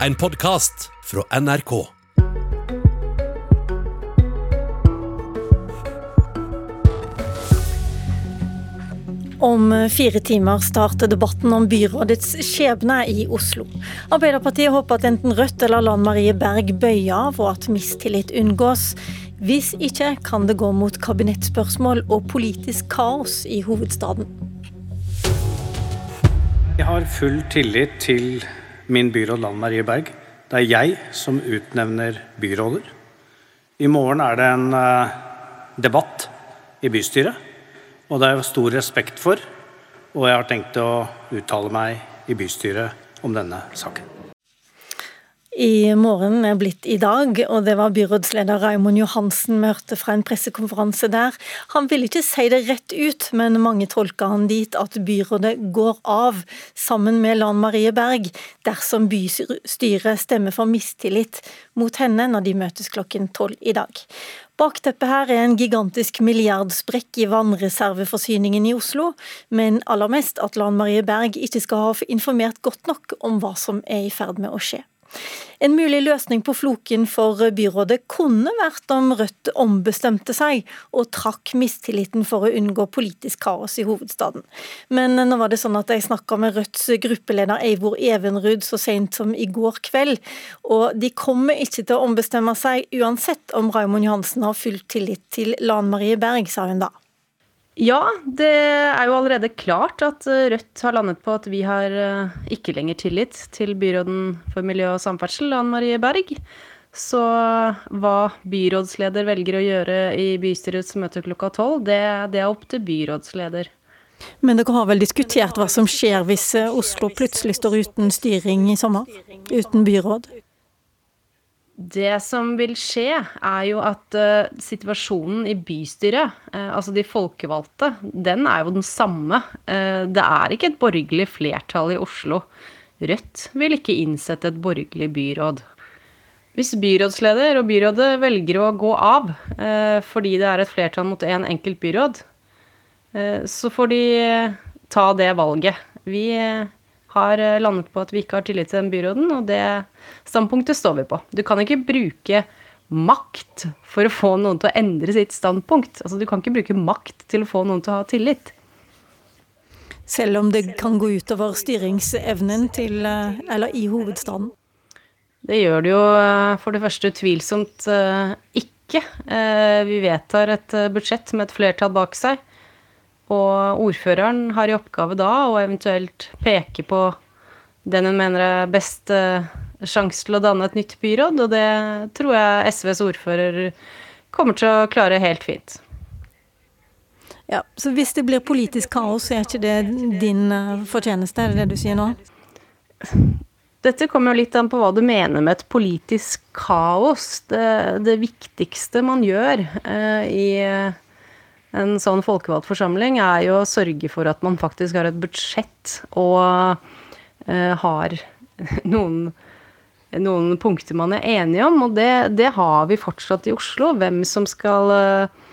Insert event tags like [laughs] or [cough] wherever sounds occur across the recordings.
En podkast fra NRK. Om fire timer starter debatten om byrådets skjebne i Oslo. Arbeiderpartiet håper at enten Rødt eller Lan Marie Berg bøyer av, og at mistillit unngås. Hvis ikke kan det gå mot kabinettspørsmål og politisk kaos i hovedstaden. Jeg har full tillit til min byråd Lan Marie Berg. Det er jeg som utnevner byråder. I morgen er det en uh, debatt i bystyret. Og det er jeg stor respekt for. Og jeg har tenkt å uttale meg i bystyret om denne saken. I morgen er blitt i dag, og det var byrådsleder Raimond Johansen møtte fra en pressekonferanse der. Han ville ikke si det rett ut, men mange tolka han dit at byrådet går av, sammen med Lan Marie Berg, dersom bystyret stemmer for mistillit mot henne når de møtes klokken tolv i dag. Bakteppet her er en gigantisk milliardsprekk i vannreserveforsyningen i Oslo, men aller mest at Lan Marie Berg ikke skal ha informert godt nok om hva som er i ferd med å skje. En mulig løsning på floken for byrådet kunne vært om Rødt ombestemte seg og trakk mistilliten for å unngå politisk kaos i hovedstaden. Men nå var det sånn at jeg snakka med Rødts gruppeleder Eivor Evenrud så sent som i går kveld, og de kommer ikke til å ombestemme seg uansett om Raymond Johansen har full tillit til Lan Marie Berg, sa hun da. Ja, det er jo allerede klart at eh, Rødt har landet på at vi har eh, ikke lenger tillit til byråden for miljø og samferdsel, Ann Marie Berg. Så hva byrådsleder velger å gjøre i bystyrets møte klokka tolv, det, det er opp til byrådsleder. Men dere har vel diskutert hva som skjer hvis eh, Oslo plutselig står uten styring i sommer? Uten byråd? Det som vil skje, er jo at uh, situasjonen i bystyret, uh, altså de folkevalgte, den er jo den samme. Uh, det er ikke et borgerlig flertall i Oslo. Rødt vil ikke innsette et borgerlig byråd. Hvis byrådsleder og byrådet velger å gå av fordi det er et flertall mot én en enkelt byråd, så får de ta det valget. Vi har eh, landet på at vi ikke har tillit til den byråden, og det standpunktet står vi på. Du kan ikke bruke makt for å få noen til å endre sitt standpunkt. Altså, du kan ikke bruke makt til å få noen til å ha tillit. Selv om det kan gå utover styringsevnen til, eh, eller i hovedstaden? Det gjør det jo eh, for det første tvilsomt ikke. Vi vedtar et budsjett med et flertall bak seg. Og ordføreren har i oppgave da å eventuelt peke på den hun mener er best uh, sjanse til å danne et nytt byråd, og det tror jeg SVs ordfører kommer til å klare helt fint. Ja, Så hvis det blir politisk kaos, er ikke det din uh, fortjeneste, er det det du sier nå? Dette kommer jo litt an på hva du mener med et politisk kaos. Det, det viktigste man gjør uh, i en sånn folkevalgt forsamling, er jo å sørge for at man faktisk har et budsjett og uh, har [laughs] noen, noen, punkter man er enige om. Og det, det, har vi fortsatt i Oslo. Hvem som skal uh,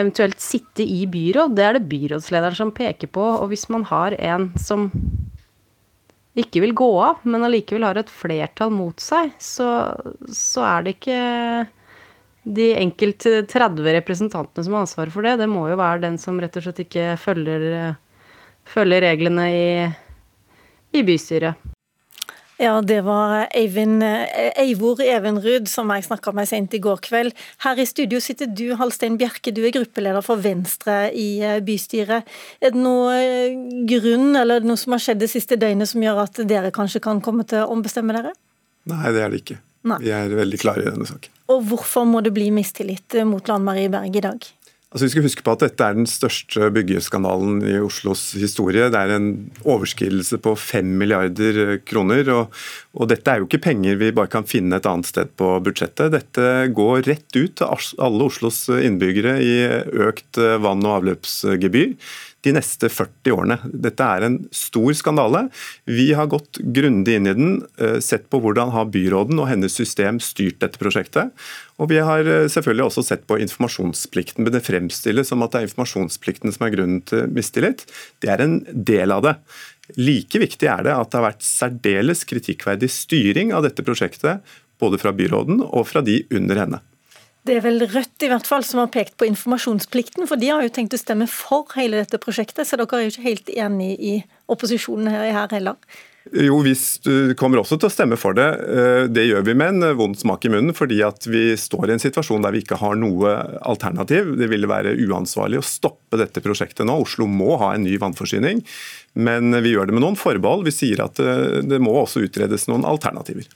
eventuelt sitte i byråd, det er det byrådslederen som peker på. Og hvis man har en som ikke vil gå av, men allikevel har et flertall mot seg, så, så er det ikke de enkelt 30 representantene som har ansvaret for det, det må jo være den som rett og slett ikke følger, følger reglene i, i bystyret. Ja, det var Eivind, Eivor Evenrud som jeg snakka med sent i går kveld. Her i studio sitter du, Halstein Bjerke, du er gruppeleder for Venstre i eh, bystyret. Er det noe eh, grunn eller noe som har skjedd det siste døgnet som gjør at dere kanskje kan komme til å ombestemme dere? Nei, det er det ikke. Nei. Vi er veldig klare i denne saken. Og hvorfor må det bli mistillit mot Lan Marie Berg i dag? Altså vi skal huske på at Dette er den største byggeskandalen i Oslos historie. Det er en overskridelse på 5 milliarder kroner. Og, og, Dette er jo ikke penger vi bare kan finne et annet sted på budsjettet. Dette går rett ut til alle Oslos innbyggere i økt vann- og avløpsgebyr. De neste 40 årene. Dette er en stor skandale. Vi har gått grundig inn i den, eh, sett på hvordan har byråden og hennes system styrt dette prosjektet. Og vi har eh, selvfølgelig også sett på informasjonsplikten. Men det fremstilles som at det er informasjonsplikten som er grunnen til mistillit. Det er en del av det. Like viktig er det at det har vært særdeles kritikkverdig styring av dette prosjektet, både fra byråden og fra de under henne. Det er vel Rødt i hvert fall som har pekt på informasjonsplikten, for de har jo tenkt å stemme for hele dette prosjektet, så dere er jo ikke helt enig i opposisjonen her, heller. Jo, vi kommer også til å stemme for det. Eh, det gjør vi med en vond smak i munnen, fordi at vi står i en situasjon der vi ikke har noe alternativ. Det ville være uansvarlig å stoppe dette prosjektet nå. Oslo må ha en ny vannforsyning. Men vi gjør det med noen forbehold. Vi sier at eh, det må også utredes noen alternativer.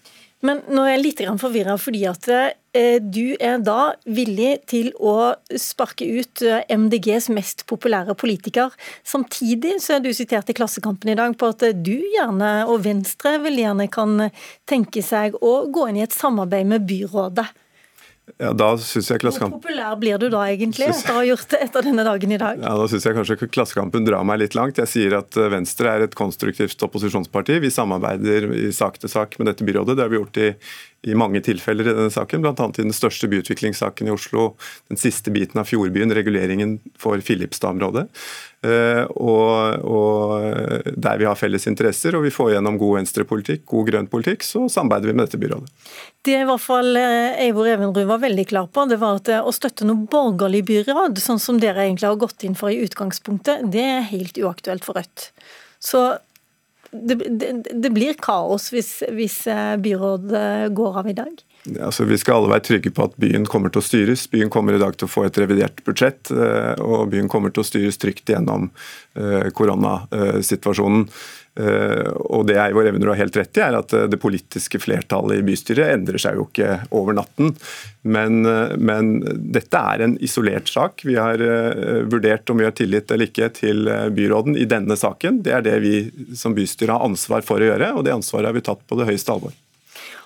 Men nå er jeg litt forvirra, fordi at eh, du er da villig til å sparke ut eh, MDGs mest populære politiker. Samtidig så er du sitert i Klassekampen i dag på at du gjerne, og Venstre vil gjerne kan tenke seg å gå inn i et samarbeid med byrådet. Ja, da synes jeg Hvor populær blir du da egentlig, etter å ha gjort det etter denne dagen i dag? Ja, Da syns jeg kanskje Klassekampen drar meg litt langt. Jeg sier at eh, Venstre er et konstruktivt opposisjonsparti. Vi samarbeider i sak til sak med dette byrådet. Det har vi gjort i, i mange tilfeller i denne saken, bl.a. i den største byutviklingssaken i Oslo, den siste biten av Fjordbyen, reguleringen for Filipstad-området. Eh, og, og, der vi har felles interesser og vi får gjennom god venstrepolitikk, god grønn politikk, så samarbeider vi med dette byrådet. Det i hvert fall eh, Eivor Evenrud var veldig klar på, det var at eh, å støtte noe borgerlig byråd, sånn som dere egentlig har gått inn for i utgangspunktet, det er helt uaktuelt for Rødt. Så det, det, det blir kaos hvis, hvis byrådet går av i dag? Altså, vi skal alle være trygge på at byen kommer til å styres. Byen kommer i dag til å få et revidert budsjett, eh, og byen kommer til å styres trygt gjennom eh, koronasituasjonen. Eh, og det Eivor Evner har helt rett i, er at det politiske flertallet i bystyret endrer seg jo ikke over natten. Men, men dette er en isolert sak. Vi har vurdert om vi har tillit eller ikke til byråden i denne saken. Det er det vi som bystyre har ansvar for å gjøre, og det ansvaret har vi tatt på det høyeste alvor.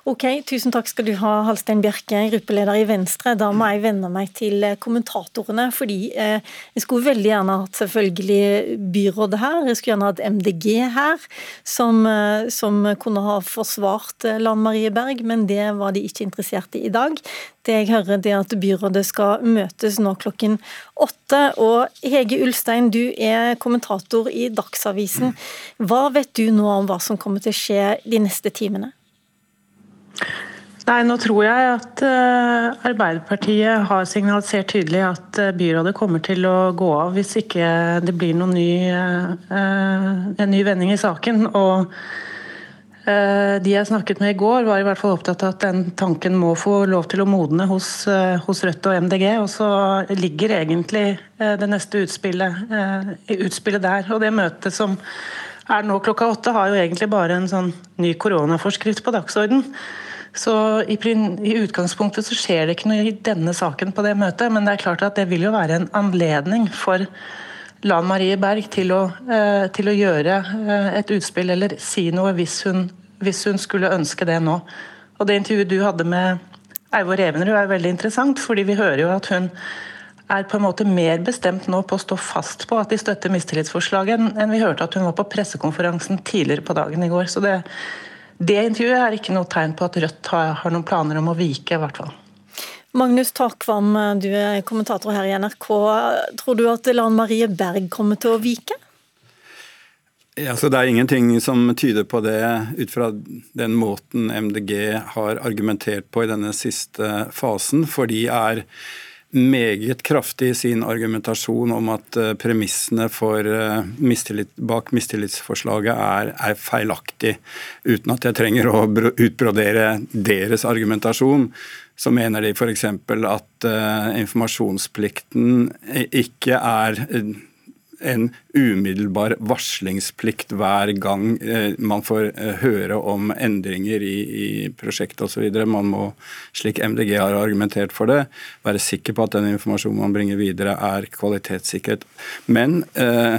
Ok, Tusen takk skal du ha, Halstein Bjerke, gruppeleder i Venstre. Da må jeg vende meg til eh, kommentatorene, fordi eh, jeg skulle veldig gjerne hatt selvfølgelig byrådet her. Jeg skulle gjerne hatt MDG her, som, eh, som kunne ha forsvart Lan Marie Berg, men det var de ikke interessert i i dag. Det jeg hører, det er at byrådet skal møtes nå klokken åtte. Og Hege Ulstein, du er kommentator i Dagsavisen. Hva vet du nå om hva som kommer til å skje de neste timene? Nei, nå tror jeg at uh, Arbeiderpartiet har signalisert tydelig at uh, byrådet kommer til å gå av hvis ikke det blir ny, uh, en ny vending i saken. Og de jeg snakket med i går, var i hvert fall opptatt av at den tanken må få lov til å modne hos, hos Rødt og MDG. Og så ligger egentlig det neste utspillet, utspillet der. Og det møtet som er nå klokka åtte, har jo egentlig bare en sånn ny koronaforskrift på dagsorden. Så i, i, utgangspunktet så skjer det ikke noe i denne saken på det møtet, men det er klart at det vil jo være en anledning for Lan Marie Berg til å, eh, til å gjøre eh, et utspill eller si noe hvis hun, hvis hun, skulle ønske det nå. Og Det intervjuet du hadde med Eivor Evenrud er veldig interessant, fordi vi hører jo at hun er på en måte mer bestemt nå på å stå fast på at de støtter mistillitsforslaget, enn vi hørte at hun var på pressekonferansen tidligere på dagen i går. Så det, det intervjuet er ikke noe tegn på at Rødt har, har noen planer om å vike, i hvert fall. Magnus Takvam, du er kommentator her i NRK. Tror du at Lan Marie Berg kommer til å vike? Ja, så Det er ingenting som tyder på det, ut fra den måten MDG har argumentert på i denne siste fasen. For de er meget kraftig i sin argumentasjon om at eh, premissene for eh, mistillit, bak mistillitsforslaget er, er feilaktig. Uten at jeg trenger å utbrodere deres argumentasjon, så mener de f.eks. at uh, informasjonsplikten ikke er en umiddelbar varslingsplikt hver gang eh, man får eh, høre om endringer i, i prosjektet osv. Man må, slik MDG har argumentert for det, være sikker på at den informasjonen man bringer videre er kvalitetssikret. Men eh,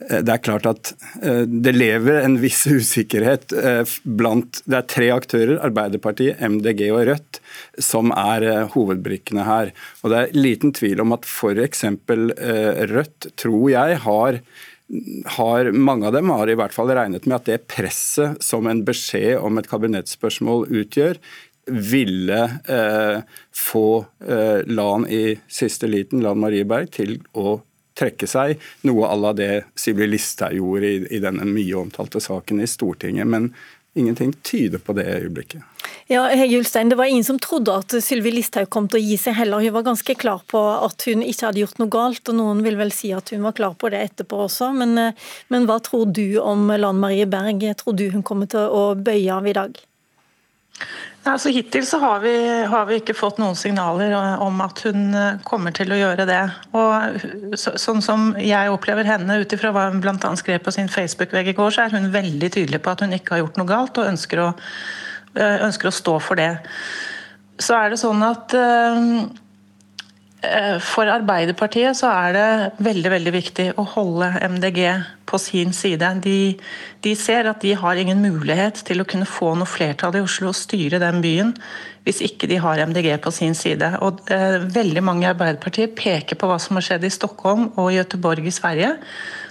det er klart at eh, det lever en viss usikkerhet eh, blant Det er tre aktører, Arbeiderpartiet, MDG og Rødt, som er hovedbrikkene her. Og Det er liten tvil om at f.eks. Rødt, tror jeg, har har, mange av dem har i hvert fall regnet med at det presset som en beskjed om et kabinettspørsmål utgjør, ville eh, få eh, Lan i siste liten, Lan Marie Berg, til å trekke seg, noe à la det Sibli Listhaug gjorde i, i, denne mye omtalte saken i Stortinget. Men ingenting tyder på det øyeblikket. Ja, Hege Ulstein, Det var ingen som trodde at Sylvi Listhaug kom til å gi seg heller. Hun var ganske klar på at hun ikke hadde gjort noe galt, og noen vil vel si at hun var klar på det etterpå også. Men, eh, men hva tror du om Lan Marie Berg? Tror du hun kommer til å bøye av i dag? Altså Hittil så har vi, har vi, ikke fått noen signaler om at hun eh, kommer til å gjøre det. Og så, Sånn som jeg opplever henne, ut ifra hva hun bl.a. skrev på sin Facebook-vegg i går, så er hun veldig tydelig på at hun ikke har gjort noe galt, og ønsker å, eh, ønsker å stå for det. Så er det sånn at Eh, for Arbeiderpartiet så er det veldig veldig viktig å holde MDG på sin side. De, de, ser at de har ingen mulighet til å kunne få noe flertall i Oslo og styre den byen hvis ikke de har MDG på sin side. Og eh, Veldig mange i Arbeiderpartiet peker på hva som har skjedd i Stockholm og Göteborg i Sverige,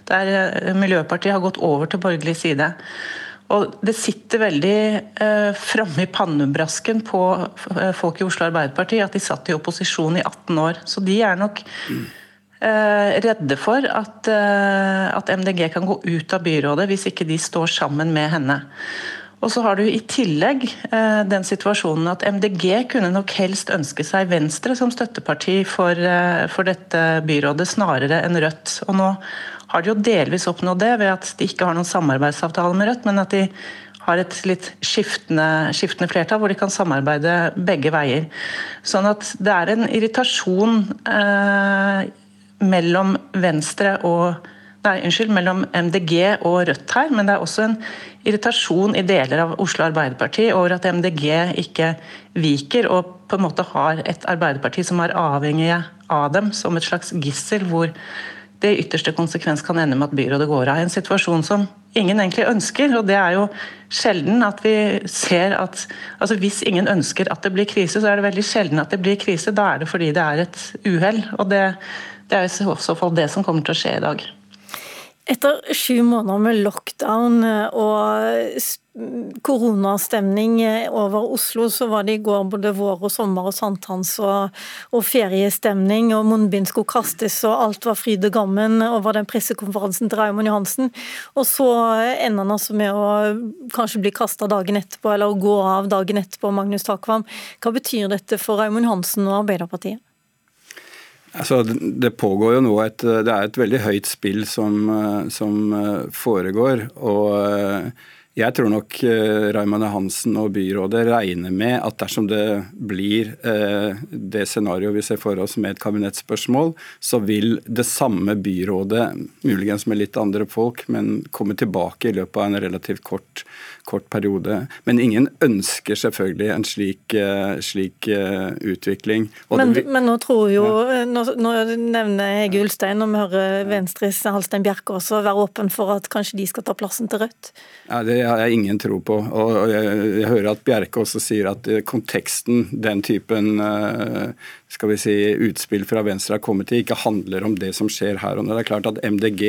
der eh, Miljøpartiet har gått over til borgerlig side. Og det sitter veldig eh, framme i pannebrasken på eh, folk i Oslo Arbeiderparti at de satt i opposisjon i 18 år. Så de er nok eh, redde for at, eh, at, MDG kan gå ut av byrådet hvis ikke de står sammen med henne. Og så har du i tillegg eh, den situasjonen at MDG kunne nok helst ønske seg Venstre som støtteparti for, eh, for dette byrådet, snarere enn Rødt. Og nå har de jo delvis oppnådd det ved at de ikke har noen samarbeidsavtale med Rødt, men at de har et litt skiftende, skiftende, flertall hvor de kan samarbeide begge veier. Sånn at det er en irritasjon eh, mellom Venstre og Nei, unnskyld, mellom MDG og Rødt her, men det er også en irritasjon i deler av Oslo Arbeiderparti over at MDG ikke viker og på en måte har et Arbeiderparti som er avhengige av dem som et slags gissel, hvor det i ytterste konsekvens kan ende med at byrådet går av. En situasjon som ingen egentlig ønsker. og Det er jo sjelden at vi ser at altså Hvis ingen ønsker at det blir krise, så er det veldig sjelden at det blir krise. Da er det fordi det er et uhell. Og det, det er i så fall det som kommer til å skje i dag. Etter sju måneder med lockdown og koronastemning over Oslo, så var det i går både vår og sommer og sankthans og, og, feriestemning, og munnbind skulle kastes og alt var fryd og gammen over den pressekonferansen til Raymond Johansen. Og så ender han altså med å kanskje bli kasta dagen etterpå, eller å gå av dagen etterpå, Magnus Takvam. Hva betyr dette for Raymond Johansen og Arbeiderpartiet? Altså, det pågår jo nå et, det er et veldig høyt spill som, som foregår. og jeg tror nok uh, Raymond Hansen og byrådet regner med at dersom det blir uh, det scenarioet vi ser for oss med et kabinettspørsmål, så vil det samme byrådet, muligens med litt andre folk, men komme tilbake i løpet av en relativt kort kort periode. Men ingen ønsker selvfølgelig en slik, eh, slik utvikling. Men, det, men, nå tror jo, ja. nå, nå, nevner Hege Ulstein, og vi hører Venstres Halstein Bjerke også være åpen for at kanskje de skal ta plassen til Rødt? Ja, Det har jeg ingen tro på. Og jeg, jeg hører at Bjerke også sier at eh, konteksten, den typen uh, skal vi si, utspill fra Venstre har kommet til, ikke handler om det som skjer her og nå. Det er klart at MDG,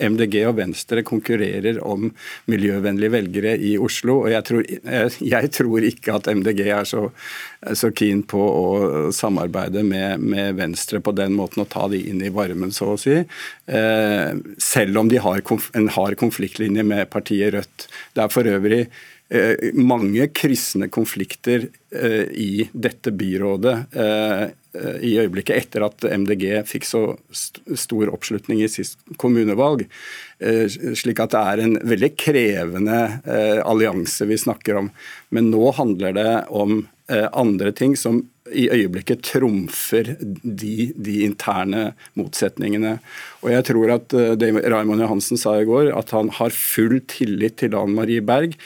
MDG, og Venstre konkurrerer om miljøvennlige velgere i Oslo. og Jeg tror, jeg, tror ikke at MDG er så, så keen på å samarbeide med, med, Venstre på den måten, og ta de inn i varmen, så å si. Eh, selv om de har en hard konfliktlinje med partiet Rødt. Det er for øvrig Eh, mange kryssende konflikter eh, i dette byrådet eh, i øyeblikket etter at MDG fikk så stor oppslutning i sist kommunevalg. Slik at det er en veldig krevende allianse vi snakker om. Men nå handler det om andre ting som i øyeblikket trumfer de, de, interne motsetningene. Og jeg tror at det Raymond Johansen sa i går, at han har full tillit til Dan Marie Berg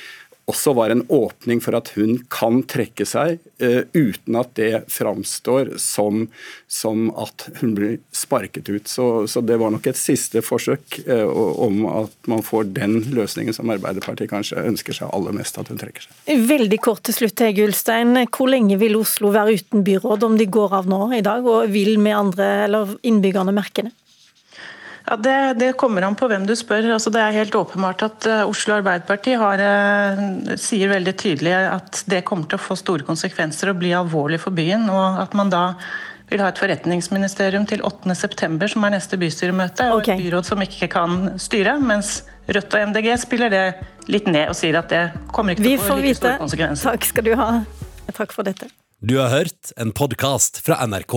også var en åpning for at hun kan trekke seg, uh, uten at det framstår som, som, at hun blir sparket ut. Så, så det var nok et siste forsøk uh, om at man får den løsningen som Arbeiderpartiet kanskje ønsker seg aller mest, at hun trekker seg. Veldig kort til slutt, Hege Ulstein. Hvor lenge vil Oslo være uten byråd om de går av nå i dag, og vil med andre eller innbyggerne merke det? Ja, det, det, kommer an på hvem du spør. Altså, det er helt åpenbart at uh, Oslo Arbeiderparti har, uh, sier veldig tydelig at det kommer til å få store konsekvenser og bli alvorlig for byen. og at man da vil ha et forretningsministerium til 8.9, som er neste bystyremøte, og okay. et byråd som ikke kan styre. Mens Rødt og MDG spiller det litt ned og sier at det kommer ikke til å få like store konsekvenser. Takk skal du ha. Takk for dette. Du har hørt en podkast fra NRK.